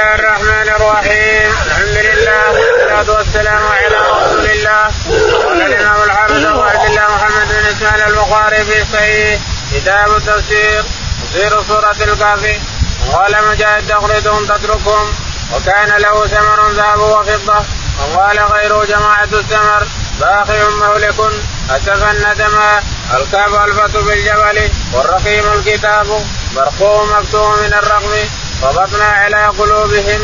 الله الرحمن الرحيم. الحمد لله والصلاة والسلام على رسول الله قال الإمام الحافظ أبو عبد الله محمد بن إسماعيل البخاري في صحيح كتاب التفسير تفسير سورة الكهف. قال مجاهد تقلدهم تتركهم وكان له ثمر ذهب وفضة. وقال غيره جماعة الثمر باقي مهلك. أسفا ندما الكهف ألفت بالجبل والرقيم الكتاب مرقوم مكتوم من الرقم. ربطنا على قلوبهم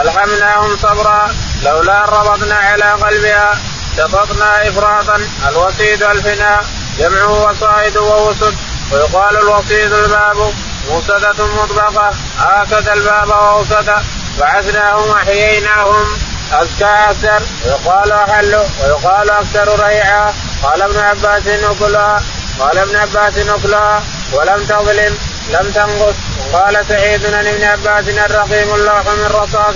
ألهمناهم صبرا لولا ربطنا على قلبها شططنا إفراطا الوسيد الفناء جمع وصائد ووسد ويقال الوسيد الباب موسدة مطبقة آسد الباب وأوسد بعثناهم أحييناهم أزكى أكثر ويقال أحل ويقال أكثر ريعا. قال ابن عباس نكلا قال ابن عباس نكلا ولم تظلم لم تنقص. وقال سعيد عن ابن عباس الرقيم اللوح من رصاص.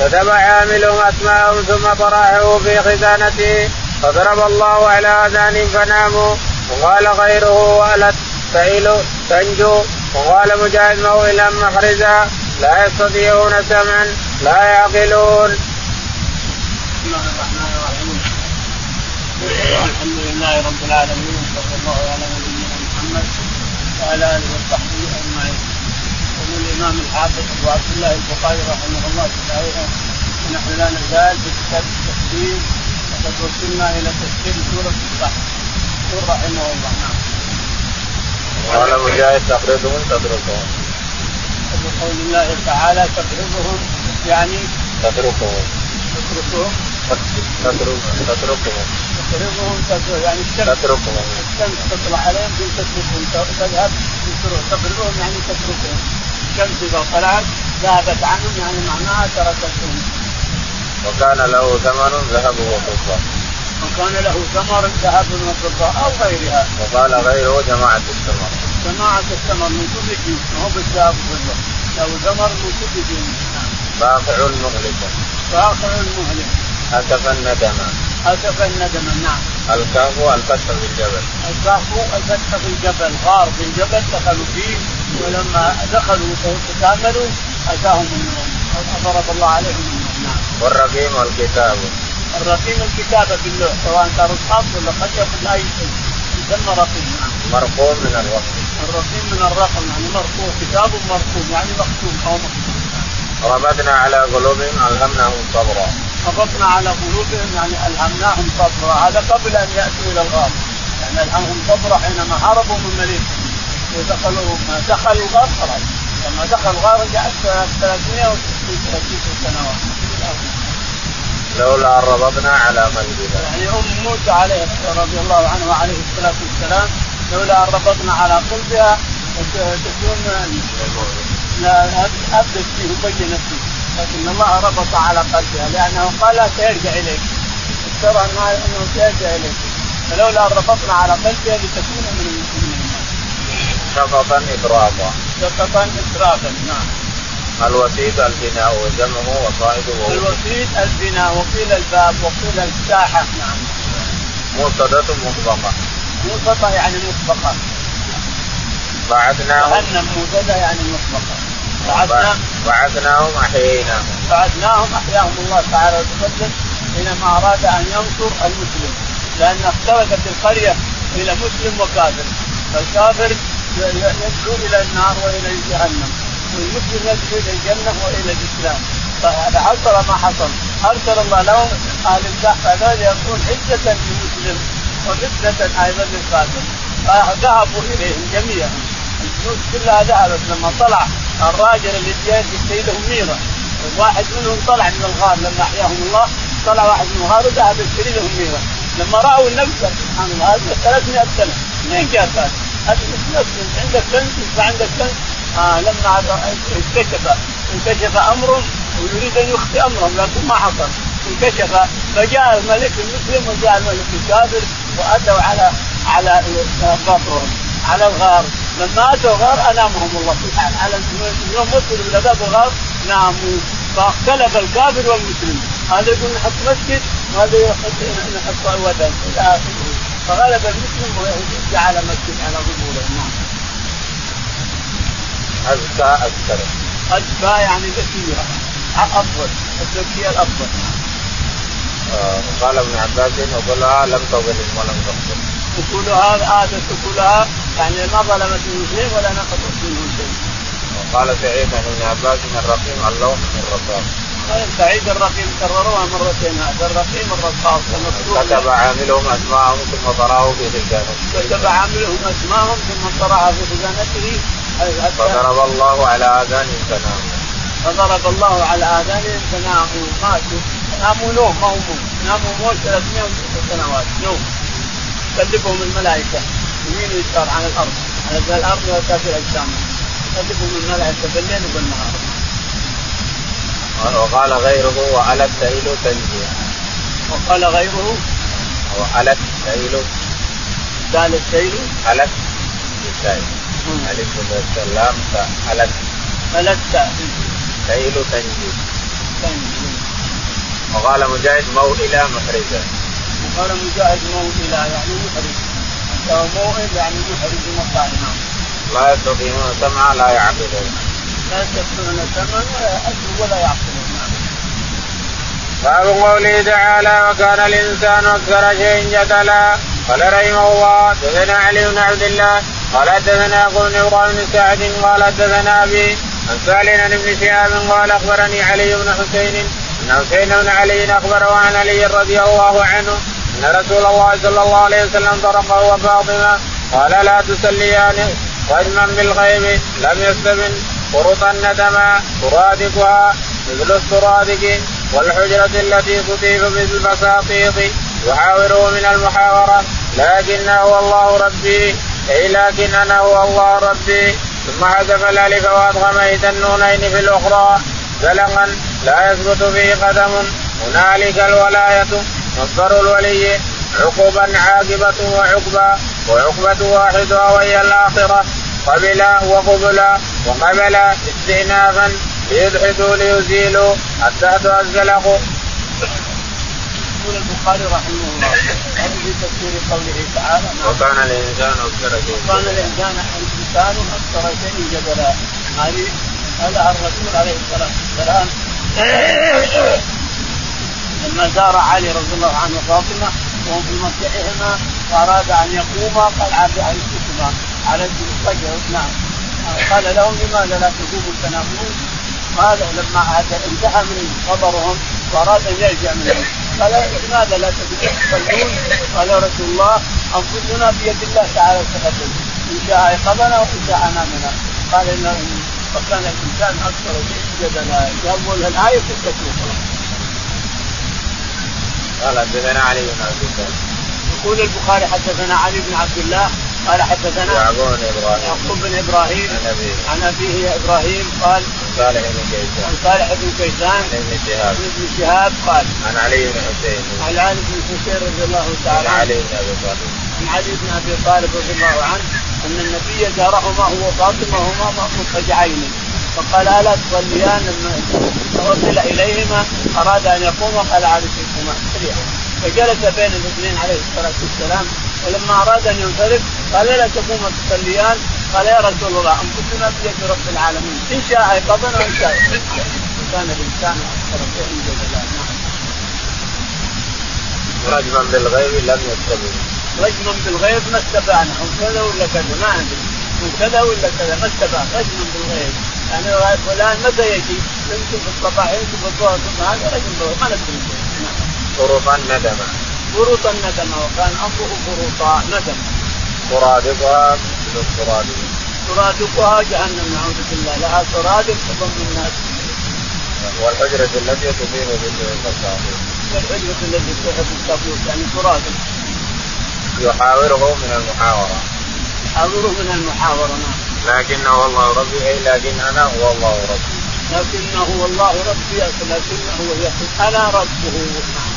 كتب عاملهم اسماءهم ثم طرحه في خزانته. فضرب الله على آذان فناموا. وقال غيره وألت سئل تنجو وقال مجاهد موئلا محرزا لا يستطيعون سمعا لا يعقلون. بسم الله الرحمن الرحيم. الحمد لله رب العالمين صلى الله على نبينا محمد وعلى آله وصحبه الإمام الحافظ أبو عبد الله البخاري رحمه الله تعالى ونحن لا نزال في كتاب التفسير وقد وصلنا إلى تفسير سورة الصح يقول رحمه الله نعم. قال مجاهد تقرضهم تتركهم. بقول الله تعالى تقرضهم يعني تتركهم. تتركهم تتركهم تتركهم تقرضهم يعني الشمس تتركهم الشمس تطلع عليهم تتركهم تذهب تقرضهم يعني تتركهم الشمس إذا طلعت ذهبت عنهم يعني معناها تركتهم. وكان له ثمن ذهب وفضة. وكان له ثمر ذهب وفضة أو غيرها. وقال غيره جماعة الثمر. جماعة الثمر من كل جنس ما هو بالذهب والفضة له ثمر من كل جنس. باقع مهلك. فاخر المهلك أسفا ندما أسفا ندما نعم. الكهف الفتح في الجبل. الكهف الفتح في الجبل غار في الجبل دخلوا فيه. ولما دخلوا تكاملوا أتاهم النوم ضرب الله عليهم النوم. نعم. والرقيم الكتاب الرقيم الكتابه في اللوح سواء كان رصاص ولا خشب ولا اي شيء يسمى رقيم. نعم. مرقوم من الوقت. الرقيم من الرقم يعني مرقوم كتاب مرقوم يعني مختوم أو مختوم ربطنا على قلوبهم ألهمناهم صبرا. ربطنا على قلوبهم يعني ألهمناهم صبرا. هذا قبل أن يأتوا إلى الغار. يعني ألهمهم صبرا حينما هربوا من مليكهم. ودخلوا ما دخلوا الغار خلاص. لما دخل الغار قعد 360 سنوات لولا أن ربطنا على قلبنا يعني أم موسى عليه رضي الله عنه وعليه الصلاة والسلام لولا ان ربطنا على قلبها تكون لا أبدت فيه وبينت فيه. لكن الله ربط على قلبها لأنه قال لا سيرجع إليك. ترى أنه سيرجع إليك. فلولا ان ربطنا على قلبها لتكون من شفطا إفراطا شفطا اسرافا نعم. الوسيد البناء وجمعه وصائده الوسيد البناء وقيل الباب وقيل الساحة نعم. موصدة مطبقة موسطة يعني مسبقة. بعثناهم. جهنم موسدة يعني مسبقة. بعثنا بعثناهم أحييناهم. بعثناهم أحياهم. الله تعالى وتقدم حينما أراد أن ينصر المسلم. لأن اختلفت القرية إلى مسلم وكافر. فالكافر يدعو إلى النار وإلى جهنم. والمسلم يدعو إلى الجنة وإلى الإسلام. فهذا حصل ما حصل. أرسل الله لهم أهل الكهف هذول يكون عزه للمسلم وفتنه أيضا للكافر. فذهبوا إليهم جميعا. الجنود كلها ذهبت. لما طلع الراجل اللي لهم ميره واحد منهم طلع من الغار لما أحياهم الله. طلع واحد من الغار وذهب يشتري لهم ميره لما رأوا النفس سبحان الله هذه 300 سنة. منين جاءت هذه؟ هذه نفس عندك كنز عندك كنز آه لما انكشف انكشف أمر ويريد أن يخفي أمرهم لكن ما حصل. انكشف فجاء الملك المسلم وجاء الملك الكافر وأتوا على على غفرهم على الغار. لما أتوا الغار أنامهم الله سبحانه على يوم وصلوا إلى باب الغار ناموا. فاختلف الكافر والمسلم. هذا يقول نحط مسجد وهذا نحط ودن إلى آخره. فغلب المسلم وجعل مسجد على ظهورهم نعم. أزكى أكثر أزكى يعني كثيرة أفضل التزكيه الأفضل آه قال ابن عباس وكلها لم تظلم ولم تقتل اكلها آتت اكلها يعني ما ظلمت منه شيء ولا نقصت منه شيء. وقال سعيد عن ابن عباس من الرقيم اللوح من الرقاق. سعيد الرقيم كرروها مرتين هذا. الرقيم الرقاق كتب عاملهم أسماءهم ثم طرأه في خزانته. كتب عاملهم أسماءهم ثم طرحها في خزانته فضرب الله على اذانهم فناموا. فضرب الله على اذانهم فناموا ماتوا ناموا نوم ما هو موت ناموا موت 300 سنوات نوم. تكلفهم الملائكة. يمين ويسار على الأرض. على الأرض وسائر الاجسام تكلفهم الملائكة بالليل وبالنهار. وقال غيره وعلى السيل تنجي وقال غيره. وعلى السيل قال السيل. على السيل ألف والسلام فعلت علت سيل تنجي وقال مجاهد موئلة محرزة وقال مجاهد موئلة يعني محرز. موئل يعني محرز مطعنا لا يستطيعون سمعا لا يعقلون لا ولا يأكلون ولا يعقلون باب قوله تعالى وكان الإنسان أكثر شيء جدلا. قال رحمه الله دثنا علي بن عبد الله. قال حدثنا بن إبراهيم بن سعد. قال حدثنا أبي عن سالم بن شهاب. قال أخبرني علي بن حسين. أن حسين بن علي اخبره عن علي رضي الله عنه أن رسول الله صلى الله عليه وسلم طرقه وفاطمة. قال لا تسليان. رجما بالغيب لم يستبن. قرطا ندما ترادقها مثل السرادق والحجرة التي تطيف بالبساطيط يحاوره من المحاورة. لكنه هو الله ربي. أي لكن أنا هو الله ربي. ثم حذف الألف وادغم احدى النونين في الأخرى. زلقا لا يثبت فيه قدم. هنالك الولاية. مصدر الولي. عقبا عاقبة وعقبة. وعقبة واحدة وهي الآخرة. قبل وقبل وقبل استئنافا ليدحدوا ليزيلوا الدهد الزلق. يقول البخاري رحمه الله في تفسير قوله تعالى؟ وكان الإنسان أكثر شيء وكان الإنسان الإنسان أكثر شيء جدلا. هذه هذا الرسول عليه الصلاة والسلام. لما زار علي رضي الله عنه وفاطمة وهم في مصجعهما فاراد أن يقوما قال عافي عليكما على الفجر نعم. قال لهم لماذا لا تقوموا تنامون؟ قال لما انتهى من خبرهم وأراد أن يرجع منهم. قال لماذا لا تصلون؟ قال رسول الله أنفسنا بيد الله تعالى تقدم إن شاء ايقظنا وإن شاء نامنا قال ان وكان الإنسان أكثر شيء جدلا. اول الايه في التكليف قال حدثنا علي بن عبد الله. يقول البخاري حدثنا علي بن عبد الله قال حدثنا يعقوب بن إبراهيم. يعقوب بن إبراهيم عن أبيه. عن أبيه إبراهيم قال صالح بن كيسان. عن صالح بن كيسان عن ابن شهاب. عن ابن شهاب قال عن علي بن حسين. عن علي بن حسين رضي الله تعالى عن علي بن أبي طالب. عن علي بن أبي طالب رضي الله عنه أن النبي جارهما هو فاطمه هما مضطجعين. فقال ألا تصليان؟ أرسل إليهما أراد أن يقوم قال عليكما سريعا فجلس بين الاثنين عليه الصلاة والسلام. ولما أراد أن ينصرف قال لا تقوم تصليان قال يا رسول الله أنفسنا بيد رب العالمين. إن شاء ايقظنا وإن شاء كان الإنسان أكثر شيء جدلا رجما بالغيب لم يستبن رجما بالغيب ما استبعنا كذا ولا كذا؟ ما أدري. كذا ولا كذا؟ ما استبعنا رجما بالغيب. يعني فلان متى يجي؟ يمكن في الصباح يمكن في الظهر هذا رجل بالغيب. ما ندري. فرطا ندما فرطا ندما وكان أمره فرطا ندما سرادقها مثل السرادق سرادقها جهنم نعوذ بالله. لها سرادق تضم الناس. والحجرة التي تطير بالبساطين والحجرة التي تحب التابوت يعني سرادق. يحاوره من المحاورة. يحاوره من المحاورة نعم. لكنه والله ربي أي لكن أنا هو الله ربي. لكنه والله ربي لكنه يقول أنا ربه. نعم.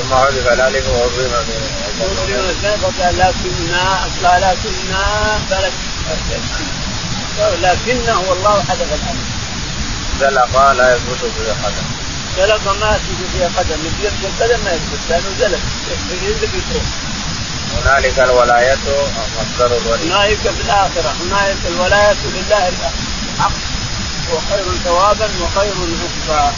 ثم عرف الالف وعظم من لكننا أصلا لكننا فلك لكنه والله حدث الامر زلق لا يثبت في قدم. زلق ما يثبت فيها قدم يثبت القدم ما يثبت لأنه زلق يزلق يترك هنالك الولاية مصدر الولي. هنالك في الآخرة هنالك الولاية لله الحق. وخير ثوابا وخير عقبا.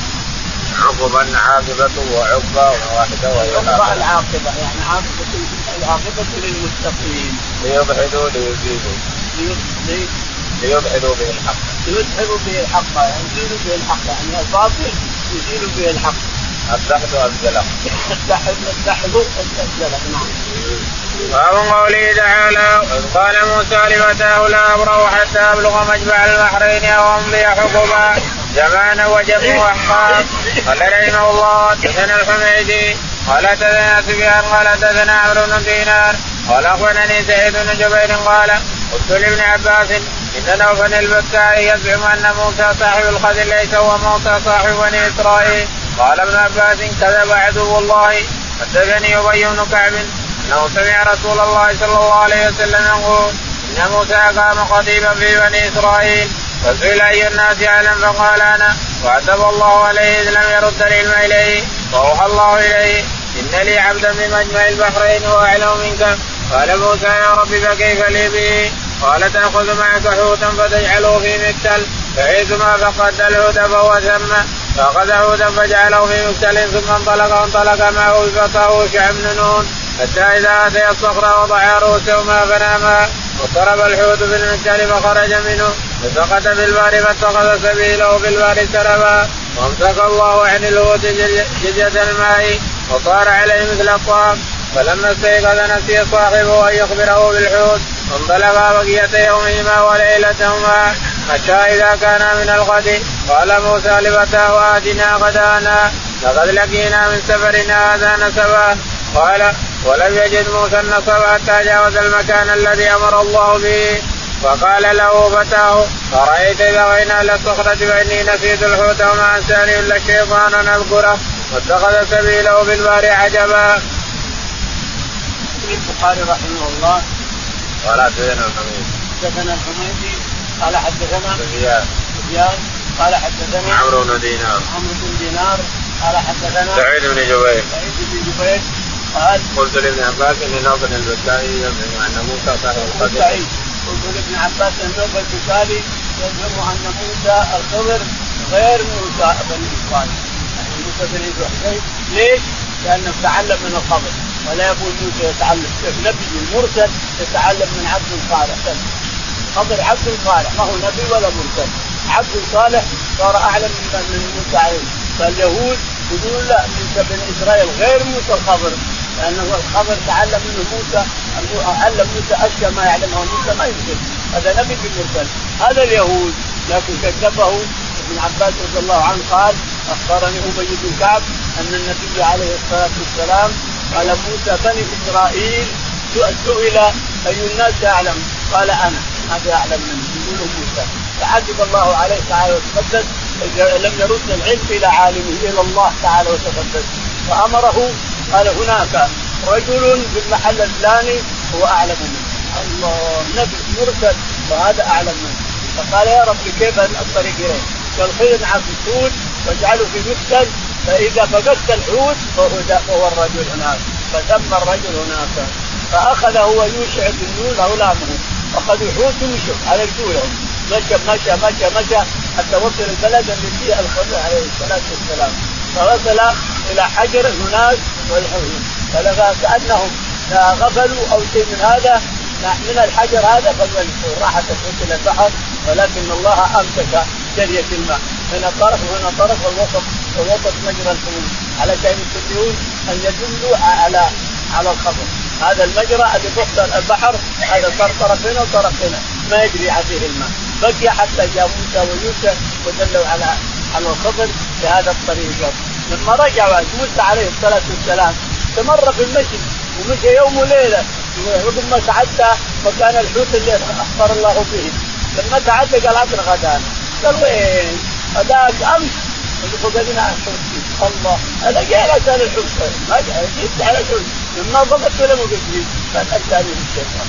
عقبا عاقبة وعقبة واحدة وهي عقبة العاقبة يعني عاقبة العاقبة للمتقين. ليبعدوا ليزيدوا. ليبعدوا به الحق. ليدحضوا به الحق يعني يزيلوا به الحق يعني الباطل يزيلوا به الحق. الدحض أنزله. الدحض أنزله نعم. باب قوله تعالى قال موسى لفتاه لا ابرح حتى أبلغ مجمع البحرين أو أمضي حقبا زمان وجب احقاب قال رحمه الله تثنى الحميدي قال تثنى سفيان قال تثنى عمرو بن دينار. قال أخبرني سعيد بن جبير قال قلت لابن عباس إن نوفل البكائي يزعم أن موسى صاحب الخذل ليس هو موسى صاحب بني إسرائيل. قال ابن عباس كذب عدو الله. حدثني أبي بن كعب أنه سمع رسول الله صلى الله عليه وسلم يقول إن موسى قام خطيبا في بني إسرائيل. فسئل أي الناس أعلم؟ فقال أنا. وعتب الله عليه إذ لم يرد العلم إليه. فأوحى الله إليه. إن لي عبدا بمجمع البحرين وأعلم منك. قال موسى يا رب فكيف لي به؟ قال تأخذ معك حوتا فتجعله في مكتل. فحيثما فقد الحوت فهو ثم. فأخذ حوتا فجعله في مكتل ثم انطلق وانطلق معه بفتاه شعب بن نون حتى إذا آتي الصخرة وضع رؤوسهما فناما وضرب الحوت في المكتل فخرج منه. فسقط في البار فاتخذ سبيله في البار سربا وامسك الله عن الحوت جزية الماء وصار عليه مثل الطعام. فلما استيقظ نسي صاحبه أن يخبره بالحوت. انطلقا بقية يومهما وليلتهما. حتى إذا كان من الغد قال موسى لفتاه آتنا غدانا. لقد لقينا من سفرنا هذا نسبا. قال ولم يجد موسى النصب حتى جاوز المكان الذي أمر الله به. فقال له فتاه ارايت إذا غينا إلى الصخره فاني نسيت الحوت وما أنساني إلا الشيطان أن أذكره واتخذ سبيله في البحر عجبا. البخاري رحمه الله. قال حدثنا الحميد. حدثنا الحميدي قال حدثنا سفيان سفيان قال حدثنا عمرو بن دينار. عمرو بن دينار قال حدثنا سعيد بن جبير. سعيد بن جبير قال قلت لابن عباس إن نوفل البكائي يزعم أن موسى صاحب القدر قلت لابن عباس ان نوفل البكائي يزعم أن موسى الخضر غير موسى بني إسرائيل. يعني موسى بني إسرائيل. ليش؟ لأنه تعلم من الخضر ولا يقول موسى يتعلم. نبي المرسل يتعلم من عبد صالح خضر عبد صالح ما هو نبي ولا مرسل. عبد صالح صار أعلم من موسى عليه. فاليهود يقولون لا موسى بني إسرائيل غير موسى الخضر لأنه الخضر تعلم منه موسى علم موسى أشياء ما يعلمها موسى ما يمكن. هذا نبي بالمرسل. هذا اليهود. لكن كذبه ابن عباس رضي الله عنه قال أخبرني أبي بن كعب أن النبي عليه الصلاة والسلام قال موسى بني إسرائيل سئل أي الناس أعلم؟ قال أنا. هذا أعلم منه يقول موسى فعجب الله عليه تعالى وتقدس. لم يرد العلم إلى عالمه إلى الله تعالى وتقدس. فأمره قال هناك رجل في المحل الفلاني هو أعلم منه. الله نبي مرسل وهذا أعلم منه. فقال يا رب كيف الطريق إليه؟ قال خذ عبد الحوت واجعله في مكتل فإذا فقدت الحوت فهو فهو الرجل هناك. فتم الرجل هناك. فاخذ هو يوشع بن نون غلامه اخذوا الحوت ومشوا على رجولهم مشى مشى مشى مشى حتى وصل البلد اللي فيها الخضر عليه الصلاة والسلام. فوصل إلى حجر هناك. كانهم غفلوا أو شيء من هذا من الحجر هذا راحت إلى البحر ولكن الله أمسك جرية الماء. هنا طرف وهنا طرف والوسط والوسط مجرى الخروج على كان يستطيعون أن يدلوا على على الخبر هذا المجرى اللي فوق البحر هذا صار طرف هنا وطرف هنا. ما يجري عليه الماء. بقي حتى جاء موسى ويوسف ودلوا على على الخضر بهذا الطريق لما رجع موسى عليه الصلاة والسلام استمر في المشي ومشى يوم وليلة. ثم تعدى مكان الحوت اللي أخبر الله به. لما تعدى قال عبد غدان قال وين؟ هذاك أمس. اللي فقدنا الله. هذا جاء على لسان الحوت ما جيت على الحوت لما فقدت لم يقدر قال أتاني الشيطان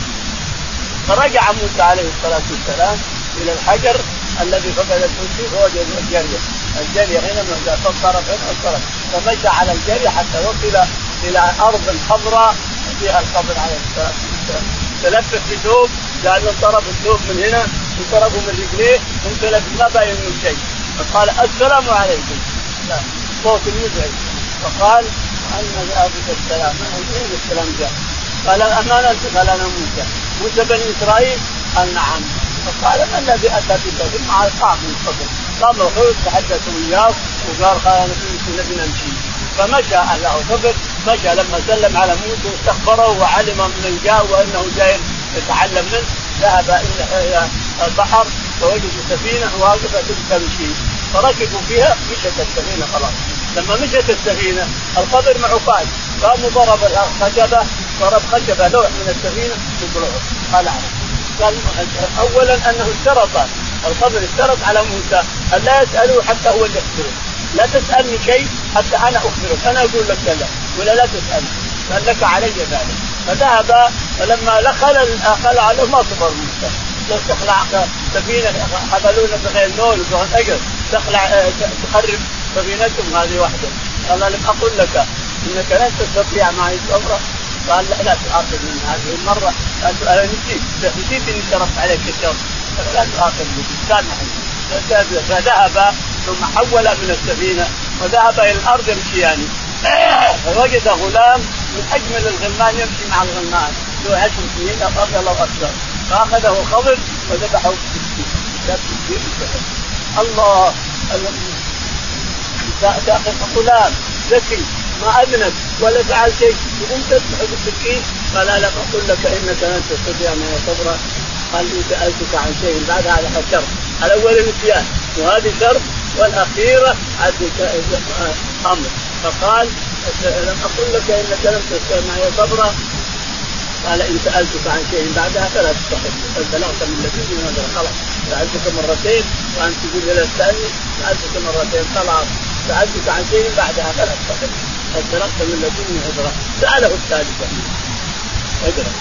فرجع موسى عليه الصلاة والسلام إلى الحجر. الذي فقد الحوت فوجد الجاريه الجاريه هنا من الطرف هنا فمشى على الجاريه حتى وصل إلى أرض خضراء فيها الخضر عليه والسلام. تلفت بثوب لأنه طرف الثوب من هنا انطرقوا من رجليه انقلب ما باين من شيء. فقال السلام عليكم. لا صوت مزعج فقال أن أبوك السلام؟ من السلام جاء؟ قال أمان أنت قال أنا موسى موسى بني إسرائيل؟ قال نعم. فقال ما الذي أتى بك مع قام من قبل قام الرسول تحدث وياه وقال قال أنا نبي نمشي فمشى على الخبر مشى لما سلم على موسى واستخبره وعلم من جاء وأنه جاي يتعلم منه. ذهب إلى البحر فوجدوا سفينة واقفة تمشي فركبوا فيها مشت السفينة خلاص. لما مشت السفينة الخضر معه فاز قام ضرب الخشبه ضرب خشبة لوح من السفينة يطلعه قال قال اولا أنه اشترط الخضر اشترط على موسى أن لا يسألوه حتى هو اللي يخبره لا تسألني شيء حتى أنا اخبرك أنا أقول لك كذا ولا لا تسألني. قال لك علي ذلك. فذهب فلما دخل خلع له ما صبر موسى؟ لو تخلع سفينة حملونا بغير نول وبغير أجر تخلع تخرب سفينتهم هذه واحدة قال لم أقول لك إنك لن تستطيع معي صبرا قال لا لا تؤاخذني. هذه المرة أنا نسيت. نسيت إني شرفت عليك الشر لا تؤاخذني. سامحني فذهب ثم حول من السفينة وذهب إلى الأرض يمشيان. فوجد غلام من أجمل الغلمان يمشي مع الغلمان. له عشر سنين أو أقل أو أكثر. فأخذه خضر وذبحه الله غلام ذكي. ما اذنب ولا فعل شيء. وانت تذبح بالسكين قال لا أقول لك إنك لن تستطيع ما صبرا. قال لي سألتك عن شيء بعد هذا شر الأول النسيان وهذه شر والأخيرة عد أمر. فقال لم أقل لك إنك لم تستطيع معي صبرا. قال إن سألتك عن شيء بعدها فلا تستحق. قد بلغت من لدني هذا خلاص سالتك مرتين. وأنت تقول لا تسالني سالتك مرتين خلاص سالتك عن شيء بعدها فلا تستحق. قد بلغت من لدني عذرا. سأله الثالثه اقرا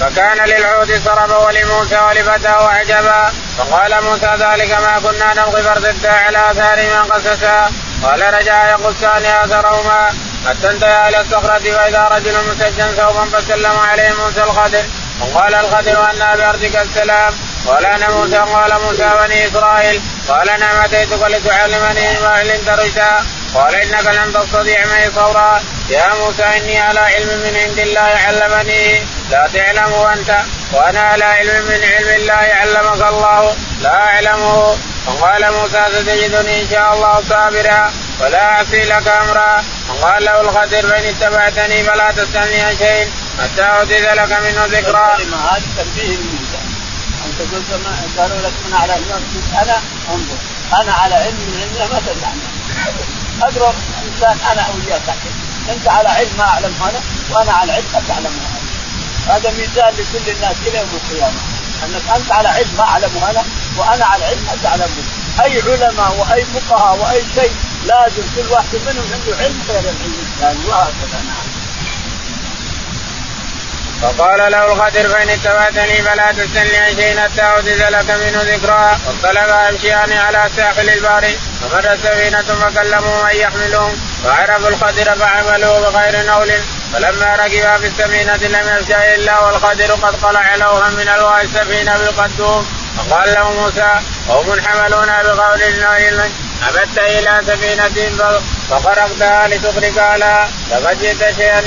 فكان للعود صربا ولموسى ولفتاه عجبا فقال موسى ذلك ما كنا نبغي فارتدا على آثار من قسسا قال رجع يقصان اثرهما حتى انتهى إلى الصخرة فإذا رجل مسجن ثوبا فسلم عليه موسى الخضر. وقال الخضر أنا بأرضك السلام قال أنا موسى قال موسى بني إسرائيل. قال نعم أتيتك لتعلمني ما علمت رشدا قال إنك لن تستطيع معي صبرا. يا موسى إني على علم من عند الله علمني. لا تعلمه أنت وأنا على علم من علم الله علمك الله. لا اعلمه فقال موسى ستجدني إن شاء الله صابرا ولا أعصي لك أمرا. وقال له الخدر فإن اتبعتني فلا تسألني عن شيء حتى احدث لك منه ذكرى. تنبيه قلت قالوا لك من على علم أنا انظر أنا على علم من علم ما تدعني اقرب انسان أنا وياك انت على علم ما اعلمه أنا وأنا على علم ما تعلمه هذا ميزان لكل الناس إلى يوم القيامه انك انت على علم ما اعلمه أنا وأنا على علم ما تعلمه اي علماء واي فقهاء واي شيء لازم كل واحد منهم عنده علم غير العلم الثاني وهكذا نعم فقال له الخضر فإن اتبعتني فلا تسالني عن شيء حتى احدث لك منه ذكرى وانطلقا يمشيان على ساحل البحر فمرت سفينة فكلموا من يحملهم فعرفوا الخضر فحملوا بغير نول. فلما ركبا في السفينة لم يمشى إلا والخدر قد قلع لوها من الواء السفينة بالقدوم. فقال له موسى قوم حملون بقول النويل أبت إلى سفينة فخرقتها لتغرق لها لقد جئت شيئا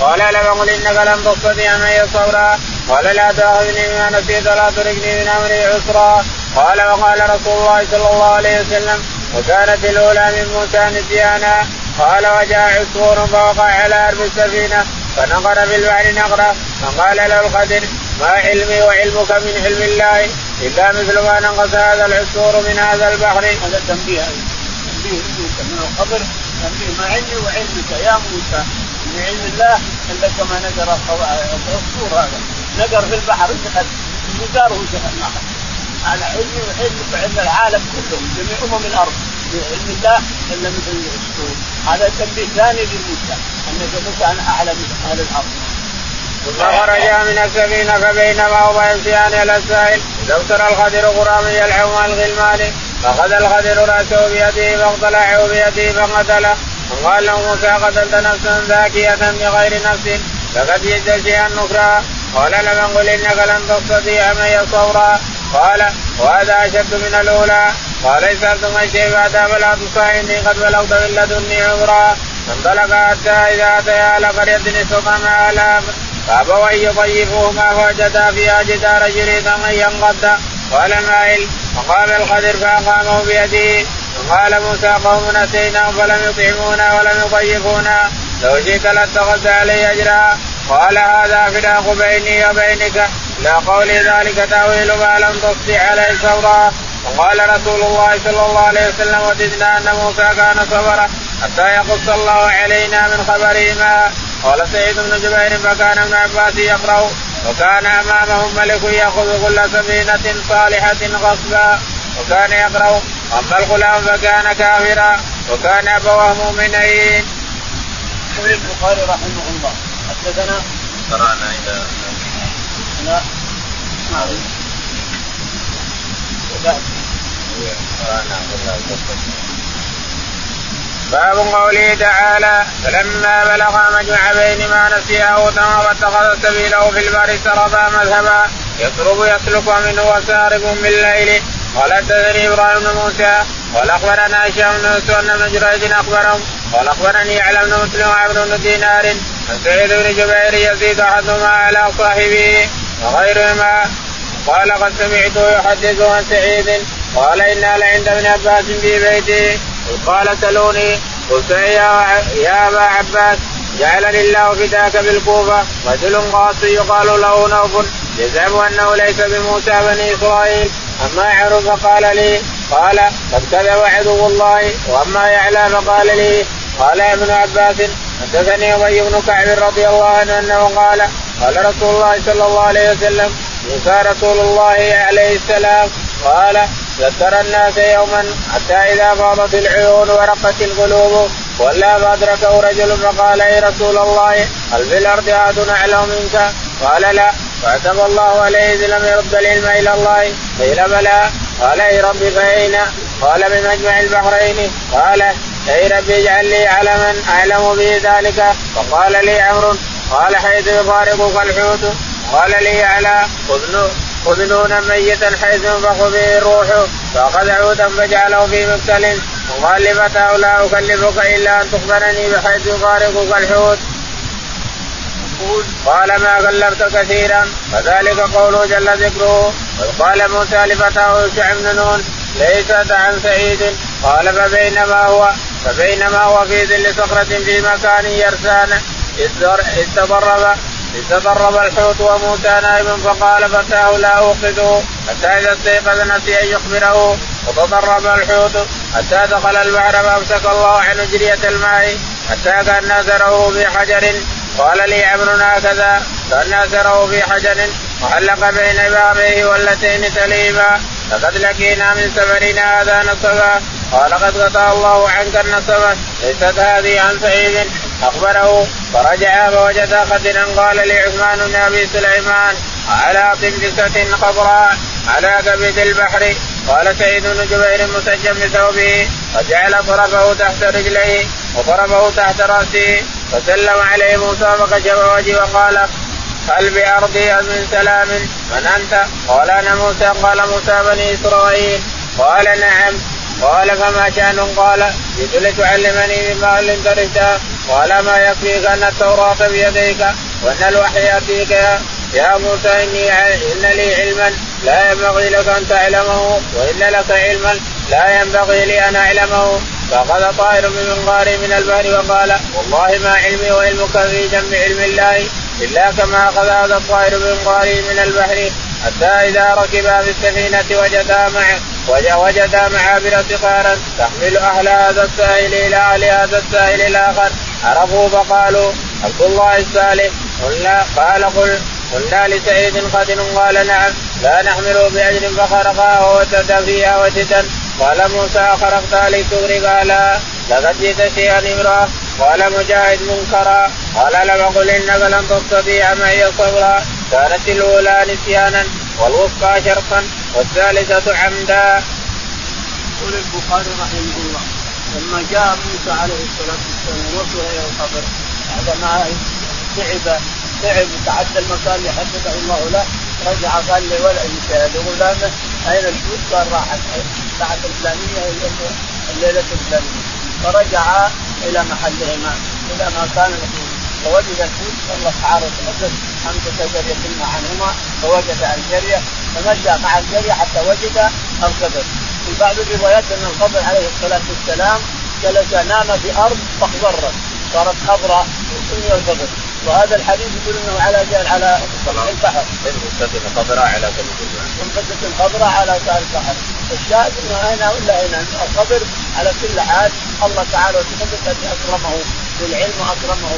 قال لم أقل إنك لم تستطيع معي صبرا. قال لا تأخذني بما نسيت ولا تركني من أمري عسرا. قال وقال رسول الله صلى الله عليه وسلم وكانت الأولى من موسى نسيانا. قال وجاء عصفور فوقع على أرض السفينة فنقر في البحر نقرة. فقال له القدر ما علمي وعلمك من علم الله إلا مثل ما نقص هذا العصفور من هذا البحر. هذا تنبيه تنبيه القبر تنبيه. ما علمي وعلمك يا موسى. من علم الله إلا كما نقر العصفور هذا. نقر في البحر انتهت مقداره انتهى على علمي وعلمك وعلم العالم كله. جميع أمم الأرض. بعلم الله إلا مثل العصفور هذا تنبيه ثاني لموسى انك موسى أنا اعلم أهل الأرض. ثم خرجا من السفينة فبينما هو يمشيان إلى السائل اذا ابتلى الخدر غرام يلعب مع الغلمان فأخذ الخدر رأسه بيده فاقتلعه بيده فقتله. وقال له موسى قتلت نفسا ذاكية بغير نفس لقد جئت شيئا نكرا قال لم قل إنك لن تستطيع معي صورا قال وهذا أشد من الأولى. قال ان من شيء بعدها فلا تصاحبني قد بلغت من لدني عمرا فانطلق حتى إذا أتيا على قرية استطعما الاف فابوا أن يضيفوهما فوجدا فيها جدارا يريد ان ينقض. قال مائل فقام الخضر فأقامه بيده. وقال موسى قوم اتيناهم فلم يطعمونا ولم يضيفونا لو شئت لاتخذت علي أجرا. قال هذا فراق بيني وبينك. لا قولي ذلك تأويل ما لم تستطع عليه صبرا وقال رسول الله صلى الله عليه وسلم وددنا أن موسى كان صبرا حتى يقص الله علينا من خبرهما. قال سعيد بن جبير فكان ابن عباس يقرأ. وكان أمامهم ملك يأخذ كل سفينة صالحة غصبا وكان يقرأ أما الغلام فكان كافرا وكان ابواه مؤمنين. يقول البخاري رحمه الله. حدثنا؟ قرانا اذا لا نعم. باب قوله تعالى فلما بلغ مجمع بينما نسيا وتم واتخذ سبيله في البر سربا مذهبا يطلب يسلك منه وسارب بالليل قال حدثني إبراهيم بن موسى قال أخبرنا هشام بن يوسف أن جريج أخبرهم قال أخبرني يعلم بن مسلم وعبد بن دينار عن سعيد بن جبير يزيد أحدهما على صاحبه وغيرهما قال قد سمعته يحدث عن سعيد قال أنا لعند ابن عباس في بيته قال سلوني قلت يا يا أبا عباس جعلني الله فداك بالكوفة. رجل قاص يقال له نوف. يزعم أنه ليس بموسى بني إسرائيل. أما يعرف فقال لي قال قد كذب عدو الله. وأما يعلى فقال لي قال ابن عباس حدثني أبي بن كعب رضي الله عنه أنه قال قال رسول الله صلى الله عليه وسلم موسى رسول الله عليه السلام. قال ذكر الناس يوما حتى إذا فاضت العيون ورقت القلوب ولا فادركه رجل فقال أي رسول الله هل في الأرض أحد أعلم منك؟ قال لا. فعتب الله عليه إذ لم يرد العلم إلى الله قيل بلى. قال أي ربي فأين؟ قال بمجمع البحرين. قال أي ربي اجعل لي علما أعلم به ذلك. فقال لي عمرو قال حيث يفارقك الحوت. قال لي على خذ نونا ميتا حيث ينفخ به الروح فأخذ عودا فجعله في مكتل وقال لفتاه لا أكلفك إلا أن تخبرني بحيث يفارقك الحوت قال ما كلفت كثيرا. فذلك قوله جل ذكره. قال موسى لفتاه يوشع بن نون. ليست عن سعيد. قال فبينما هو فبينما هو في ظل صخرة في مكان يرسان. إذ تضرب الحوت وموسى نائم فقال فتاه لا أوقظه حتى إذا استيقظ نسي أن يخبره. وتضرب الحوت حتى دخل البحر فأمسك الله عن جرية الماء حتى كان ناثره في حجر. قال لي عمرو هكذا. كان ناثره في حجر وحلق بين بابيه والتين تليما لقد لقينا من سفرنا هذا نصبا. قال قد قطع الله عنك النصب. ليست هذه عن سعيد. أخبره فرجع فوجد خدرا قال لعثمان بن أبي سليمان على طمجسة خضراء على كبد البحر. قال سعيد بن جبير مسجم بثوبه وجعل طرفه تحت رجليه وطرفه تحت رأسه فسلم عليه موسى فكشف وجهه وقال هل بأرضي من سلام؟ من أنت؟ قال أنا موسى. قال موسى بني إسرائيل. قال نعم. قال فما شأن قال جئت لتعلمني مما علمت رشدا. قال ما يكفيك أن التوراة بيديك وأن الوحي يأتيك. يا, موسى إني إن لي علما لا ينبغي لك أن تعلمه وإن لك علما لا ينبغي لي أن أعلمه. فأخذ طائر من منقار من البحر وقال والله ما علمي وعلمك في جنب علم الله إلا كما أخذ هذا الطائر من منقاره من البحر حتى إذا ركبا في السفينة وجدا مع وجدا معابر صغارا تحمل أهل هذا السائل إلى أهل هذا السائل الآخر. عرفوا فقالوا عبد الله الصالح. قلنا قال قل قلنا لسعيد قد قال نعم. لا نحمله بأجر فخرقها ووتد فيها وتدا. قال موسى خرقتها لتغرقها لا لقد جئت شيئا امرأة. قال مجاهد منكرا. قال لم أقل إنك لن تستطيع معي صبرا كانت الأولى نسيانا. والوسطى شرقا والثالثة عمدا. يقول البخاري رحمه الله لما جاء موسى عليه الصلاة والسلام وصل إلى القبر بعدما تعب تعب وتعدى المكان اللي حدده الله له رجع قال لغلامه أين الفلوس؟ قال راحت الساعة الفلانية الليلة الفلانية فرجع إلى محلهما إلى ما كان فوجد الحوت الله تعالى تقدم امسك جريه عنهما فوجد الجرية فمشى مع الجرية حتى وجد القبر. في بعض الروايات أن القبر عليه الصلاة والسلام جلس نام في أرض فاخضرت صارت خضراء وسمي القبر. وهذا الحديث يقول إنه على على البحر. قنفة خضراء على قنفة خضراء على سطح البحر. الشاهد إنه هنا ولا هنا. القبر على كل حال الله تعالى وتقدس أكرمه بالعلم واكرمه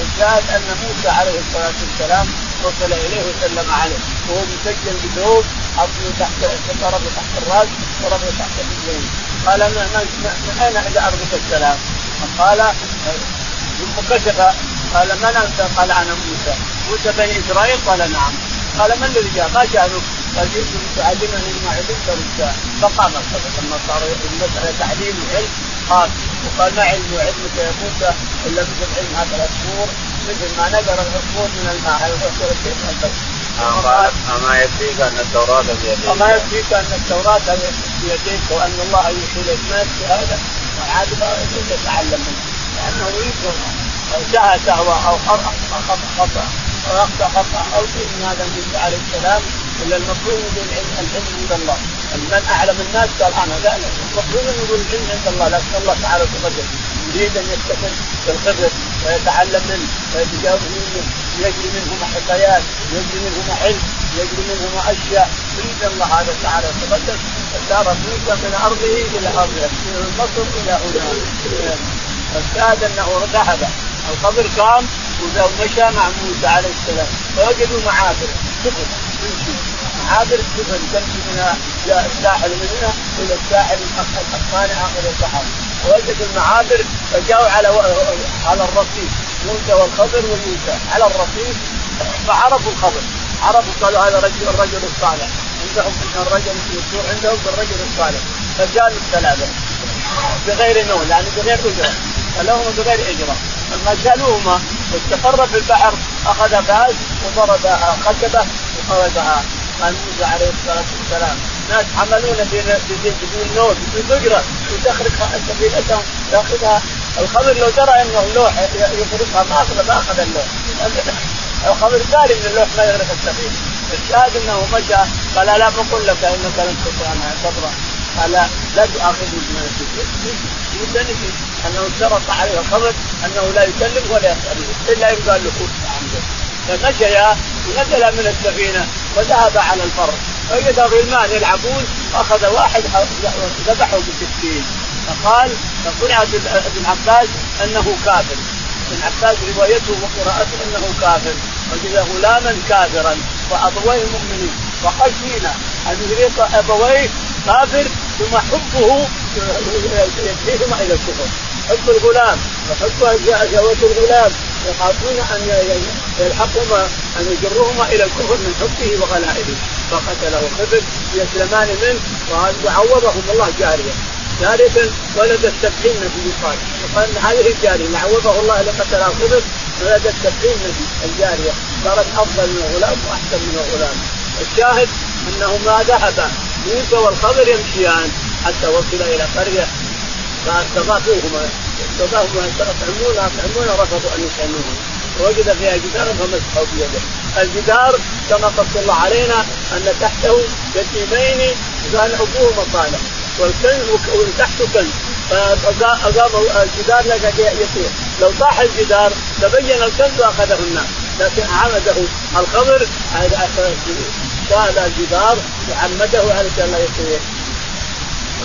الشاهد أن موسى عليه الصلاة والسلام وصل إليه وسلم عليه وهو مسجل بثوب حطه تحت ضربه تحت الراس ضربه تحت الرجلين قال من أين اجى أرضك السلام؟ قال ثم كشف قال من انت؟ قال أنا موسى موسى بني إسرائيل قال نعم قال من الذي جاء؟ ما شانك؟ قال جئت تعلمني ما علمت رشدا فقام الصدق لما صار المساله تعليم وعلم قال وقال ما علم علمك يا موسى الا مثل علم هذا العصفور مثل ما نقر العصفور من الماء على العصفور الشيء من البيت. قال أما يكفيك أن التوراة بيديك أما يكفيك أن التوراة بيديك وأن الله يوحي إليك ما يكفي هذا وعاد يتعلم منه لأنه يريد سهى سهوة أو خطا خطأ. خطا أو اخطا خطا أو شيء من هذا النبي عليه السلام إلا المفروض يقول العلم عند الله. من أعلم الناس قال أنا لا لا المفروض ان يقول العلم عند الله لكن الله تعالى تقدم. يريد أن يستفد بالخبر ويتعلم منه ويتجاوز منه يجري منهما حكايات يجري منهما علم يجري منهما أشياء. يريد الله هذا تعالى تقدم. فسار موسى من أرضه إلى أرضه من مصر إلى هنا. فالشاهد أنه ذهب. القبر قام ومشى مع موسى عليه السلام. فوجدوا معابر سفن تمشي معابر سفن تمشي من الساحل من هنا إلى الساحل الثاني اخر البحر ووجدوا المعابر فجاءوا على على الرصيف موسى والخضر وموسى. على الرصيف فعرفوا الخضر. عرفوا قالوا هذا رجل الرجل الصالح. عندهم الرجل المشهور عندهم بالرجل الصالح. فجاءوا الثلاثه بغير نوم يعني بغير أجرة. فلهم بغير أجرة. لما شالوهما واستقر في البحر أخذ باز وضرب خشبة وخرجها قال موسى عليه الصلاة والسلام. ناس عملونا بدون نوت بدون قدره وتخرج سفينتهم ياخذها. الخضر لو ترى إنه اللوح يخرجها ما اخذ ما أخذ اللوح. الخضر داري من اللوح ما يغرق السفينة. الشاهد إنه مشى قال لا بقول لك إنك لن تستطيع معي قال لا تؤاخذني بما نسيت أنه اشترط عليه الخضر أنه لا يكلم ولا يسال إلا يقال له كف فمشيا ونزل من السفينة وذهب على البر وجد غلمان يلعبون أخذ واحد ذبحه بسكين فقال فقرأ ابن عباس أنه كافر. ابن عباس روايته وقراءته أنه كافر. وجد غلاما كافرا وأبويه مؤمنين. وخشينا أن يريق أبويه كافر ثم حبه يدفعهما إلى الكفر. حب الغلام وحب شهوة الغلام يخافون أن يلحقهما أن يجرهما إلى الكفر من حبه وغلائه فقتله خبر يسلمان منه وعوضهم الله جارية. جارية ولدت سبعين نبي قال وقال هذه الجارية عوضه الله لقتلها خبر ولدت سبعين نبي الجارية. صارت أفضل من الغلام وأحسن من الغلام. الشاهد أنهما ذهبا موسى والخضر يمشيان حتى وصل إلى قرية فاستضافوهما استضافوهما يطعمون يطعمون رفضوا أن يطعموهم وجد فيها جدار فمسحوا بيده الجدار كما قص الله علينا أن تحته يتيمين كان ابوهما صالح والكنز وتحته كنز. فاقام الجدار لقى يطير لو طاح الجدار تبين الكنز وأخذه الناس. لكن عمده الخضر شال الجدار وعمده علشان لا يطير